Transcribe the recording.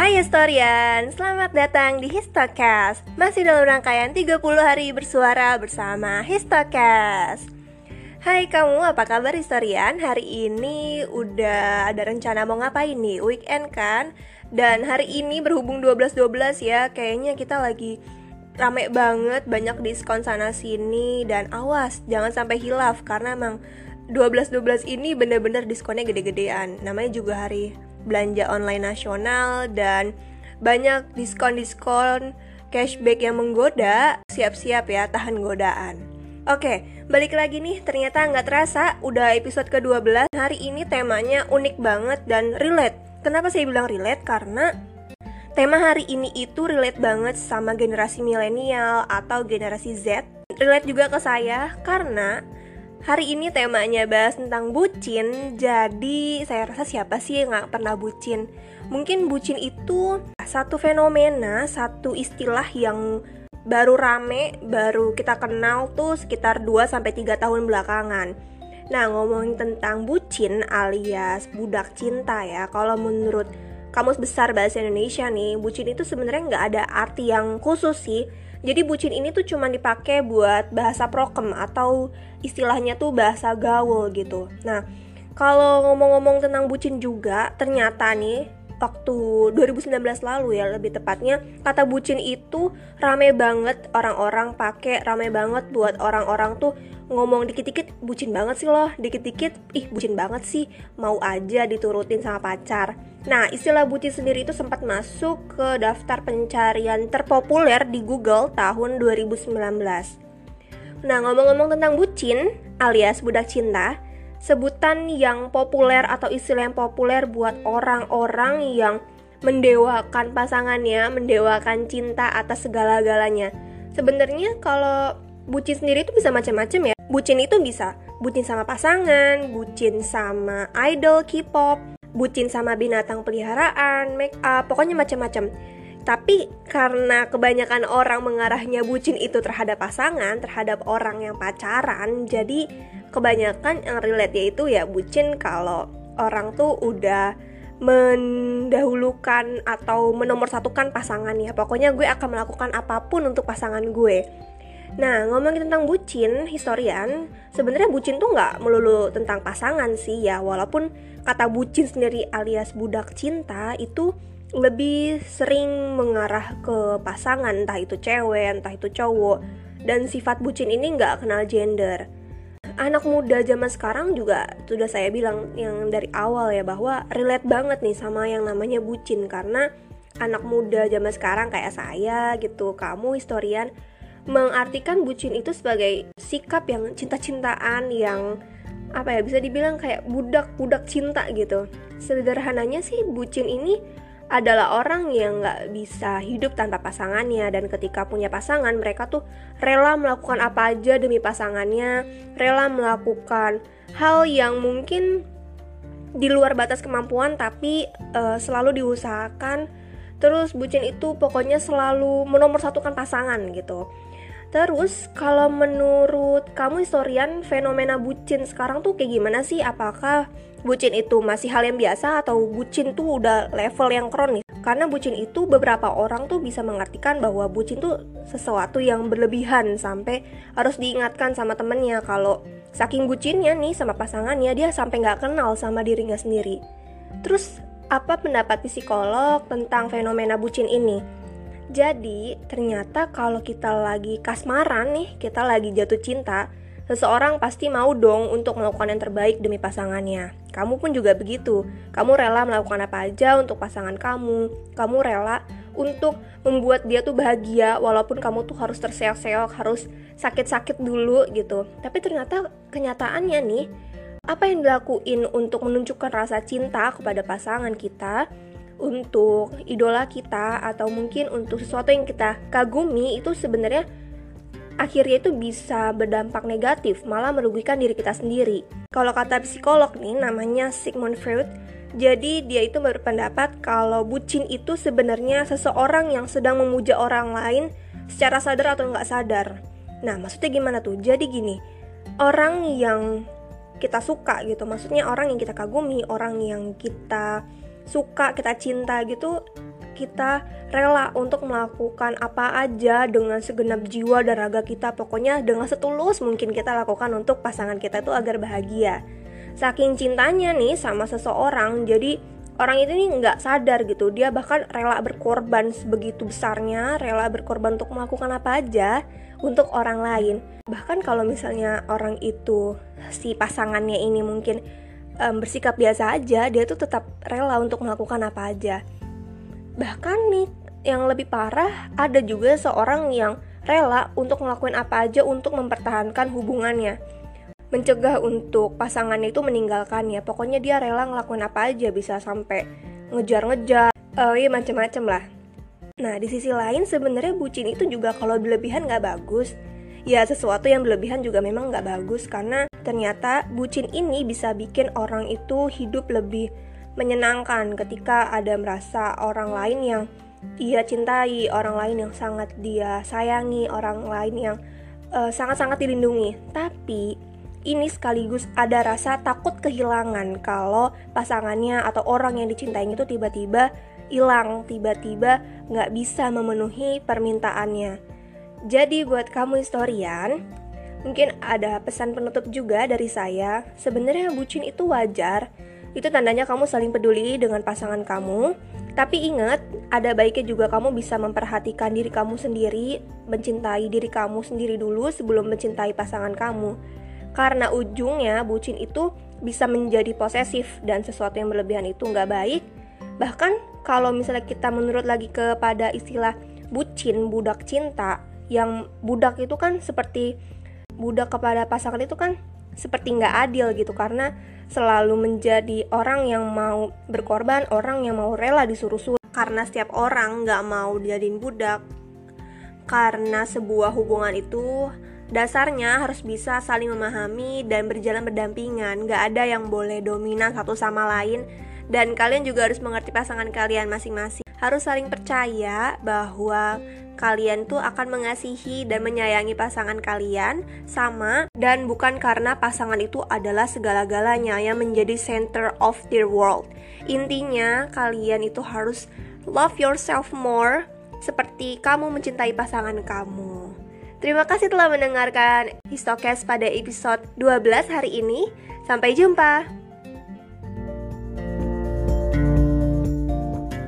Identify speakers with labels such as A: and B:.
A: Hai Historian, selamat datang di Histocast Masih dalam rangkaian 30 hari bersuara bersama Histocast Hai kamu, apa kabar Historian? Hari ini udah ada rencana mau ngapain nih? Weekend kan? Dan hari ini berhubung 12-12 ya Kayaknya kita lagi rame banget, banyak diskon sana sini Dan awas, jangan sampai hilaf Karena emang 12-12 ini bener-bener diskonnya gede-gedean Namanya juga hari belanja online nasional dan banyak diskon-diskon cashback yang menggoda, siap-siap ya tahan godaan. Oke, balik lagi nih, ternyata nggak terasa udah episode ke-12 Hari ini temanya unik banget dan relate Kenapa saya bilang relate? Karena tema hari ini itu relate banget sama generasi milenial atau generasi Z Relate juga ke saya karena Hari ini temanya bahas tentang bucin, jadi saya rasa siapa sih yang gak pernah bucin? Mungkin bucin itu satu fenomena, satu istilah yang baru rame, baru kita kenal tuh sekitar 2-3 tahun belakangan. Nah ngomongin tentang bucin alias budak cinta ya, kalau menurut Kamus Besar Bahasa Indonesia nih, bucin itu sebenarnya nggak ada arti yang khusus sih, jadi bucin ini tuh cuma dipakai buat bahasa prokem atau istilahnya tuh bahasa gaul gitu. Nah, kalau ngomong-ngomong tentang bucin juga, ternyata nih waktu 2019 lalu ya lebih tepatnya kata bucin itu rame banget orang-orang pakai rame banget buat orang-orang tuh ngomong dikit-dikit bucin banget sih loh dikit-dikit ih bucin banget sih mau aja diturutin sama pacar Nah, istilah bucin sendiri itu sempat masuk ke daftar pencarian terpopuler di Google tahun 2019. Nah, ngomong-ngomong tentang bucin alias budak cinta, sebutan yang populer atau istilah yang populer buat orang-orang yang mendewakan pasangannya, mendewakan cinta atas segala-galanya. Sebenarnya kalau bucin sendiri itu bisa macam-macam ya. Bucin itu bisa bucin sama pasangan, bucin sama idol K-pop, bucin sama binatang peliharaan, make up, pokoknya macam-macam. Tapi karena kebanyakan orang mengarahnya bucin itu terhadap pasangan, terhadap orang yang pacaran, jadi kebanyakan yang relate yaitu ya bucin kalau orang tuh udah mendahulukan atau menomorsatukan pasangannya. Pokoknya gue akan melakukan apa pun untuk pasangan gue. Nah, ngomongin tentang bucin, historian, sebenarnya bucin tuh nggak melulu tentang pasangan sih ya, walaupun kata bucin sendiri alias budak cinta itu lebih sering mengarah ke pasangan, entah itu cewek, entah itu cowok, dan sifat bucin ini nggak kenal gender. Anak muda zaman sekarang juga sudah saya bilang yang dari awal ya bahwa relate banget nih sama yang namanya bucin karena anak muda zaman sekarang kayak saya gitu, kamu historian mengartikan bucin itu sebagai sikap yang cinta-cintaan yang apa ya bisa dibilang kayak budak-budak cinta gitu. Sederhananya sih bucin ini adalah orang yang nggak bisa hidup tanpa pasangannya dan ketika punya pasangan mereka tuh rela melakukan apa aja demi pasangannya, rela melakukan hal yang mungkin di luar batas kemampuan tapi uh, selalu diusahakan. Terus bucin itu pokoknya selalu menomorsatukan pasangan gitu. Terus kalau menurut kamu historian fenomena bucin sekarang tuh kayak gimana sih? Apakah bucin itu masih hal yang biasa atau bucin tuh udah level yang kronis? Karena bucin itu beberapa orang tuh bisa mengartikan bahwa bucin tuh sesuatu yang berlebihan sampai harus diingatkan sama temennya kalau saking bucinnya nih sama pasangannya dia sampai nggak kenal sama dirinya sendiri. Terus apa pendapat psikolog tentang fenomena bucin ini? Jadi, ternyata kalau kita lagi kasmaran nih, kita lagi jatuh cinta, seseorang pasti mau dong untuk melakukan yang terbaik demi pasangannya. Kamu pun juga begitu. Kamu rela melakukan apa aja untuk pasangan kamu. Kamu rela untuk membuat dia tuh bahagia walaupun kamu tuh harus terseok-seok, harus sakit-sakit dulu gitu. Tapi ternyata kenyataannya nih, apa yang dilakuin untuk menunjukkan rasa cinta kepada pasangan kita untuk idola kita atau mungkin untuk sesuatu yang kita kagumi itu sebenarnya akhirnya itu bisa berdampak negatif, malah merugikan diri kita sendiri. Kalau kata psikolog nih namanya Sigmund Freud, jadi dia itu berpendapat kalau bucin itu sebenarnya seseorang yang sedang memuja orang lain secara sadar atau nggak sadar. Nah maksudnya gimana tuh? Jadi gini, orang yang kita suka gitu, maksudnya orang yang kita kagumi, orang yang kita suka kita cinta gitu kita rela untuk melakukan apa aja dengan segenap jiwa dan raga kita. Pokoknya dengan setulus mungkin kita lakukan untuk pasangan kita itu agar bahagia. Saking cintanya nih sama seseorang jadi orang itu nih nggak sadar gitu. Dia bahkan rela berkorban sebegitu besarnya rela berkorban untuk melakukan apa aja untuk orang lain. Bahkan kalau misalnya orang itu si pasangannya ini mungkin um, bersikap biasa aja dia tuh tetap rela untuk melakukan apa aja. Bahkan nih yang lebih parah ada juga seorang yang rela untuk ngelakuin apa aja untuk mempertahankan hubungannya. Mencegah untuk pasangan itu meninggalkannya pokoknya dia rela ngelakuin apa aja bisa sampai ngejar-ngejar uh, ya macem-macem lah. Nah di sisi lain sebenarnya bucin itu juga kalau berlebihan nggak bagus. Ya sesuatu yang berlebihan juga memang nggak bagus karena ternyata bucin ini bisa bikin orang itu hidup lebih menyenangkan ketika ada merasa orang lain yang ia cintai, orang lain yang sangat dia sayangi, orang lain yang uh, sangat-sangat dilindungi. Tapi ini sekaligus ada rasa takut kehilangan kalau pasangannya atau orang yang dicintai itu tiba-tiba hilang, tiba-tiba nggak bisa memenuhi permintaannya. Jadi buat kamu historian, mungkin ada pesan penutup juga dari saya. Sebenarnya bucin itu wajar. Itu tandanya kamu saling peduli dengan pasangan kamu. Tapi ingat, ada baiknya juga kamu bisa memperhatikan diri kamu sendiri, mencintai diri kamu sendiri dulu sebelum mencintai pasangan kamu. Karena ujungnya bucin itu bisa menjadi posesif dan sesuatu yang berlebihan itu nggak baik. Bahkan kalau misalnya kita menurut lagi kepada istilah bucin, budak cinta, yang budak itu kan seperti budak kepada pasangan itu kan seperti nggak adil gitu. Karena selalu menjadi orang yang mau berkorban, orang yang mau rela disuruh-suruh. Karena setiap orang nggak mau dijadiin budak. Karena sebuah hubungan itu dasarnya harus bisa saling memahami dan berjalan berdampingan. Nggak ada yang boleh dominan satu sama lain. Dan kalian juga harus mengerti pasangan kalian masing-masing. Harus saling percaya bahwa kalian tuh akan mengasihi dan menyayangi pasangan kalian sama dan bukan karena pasangan itu adalah segala-galanya yang menjadi center of their world. Intinya kalian itu harus love yourself more seperti kamu mencintai pasangan kamu. Terima kasih telah mendengarkan Histocast pada episode 12 hari ini. Sampai jumpa.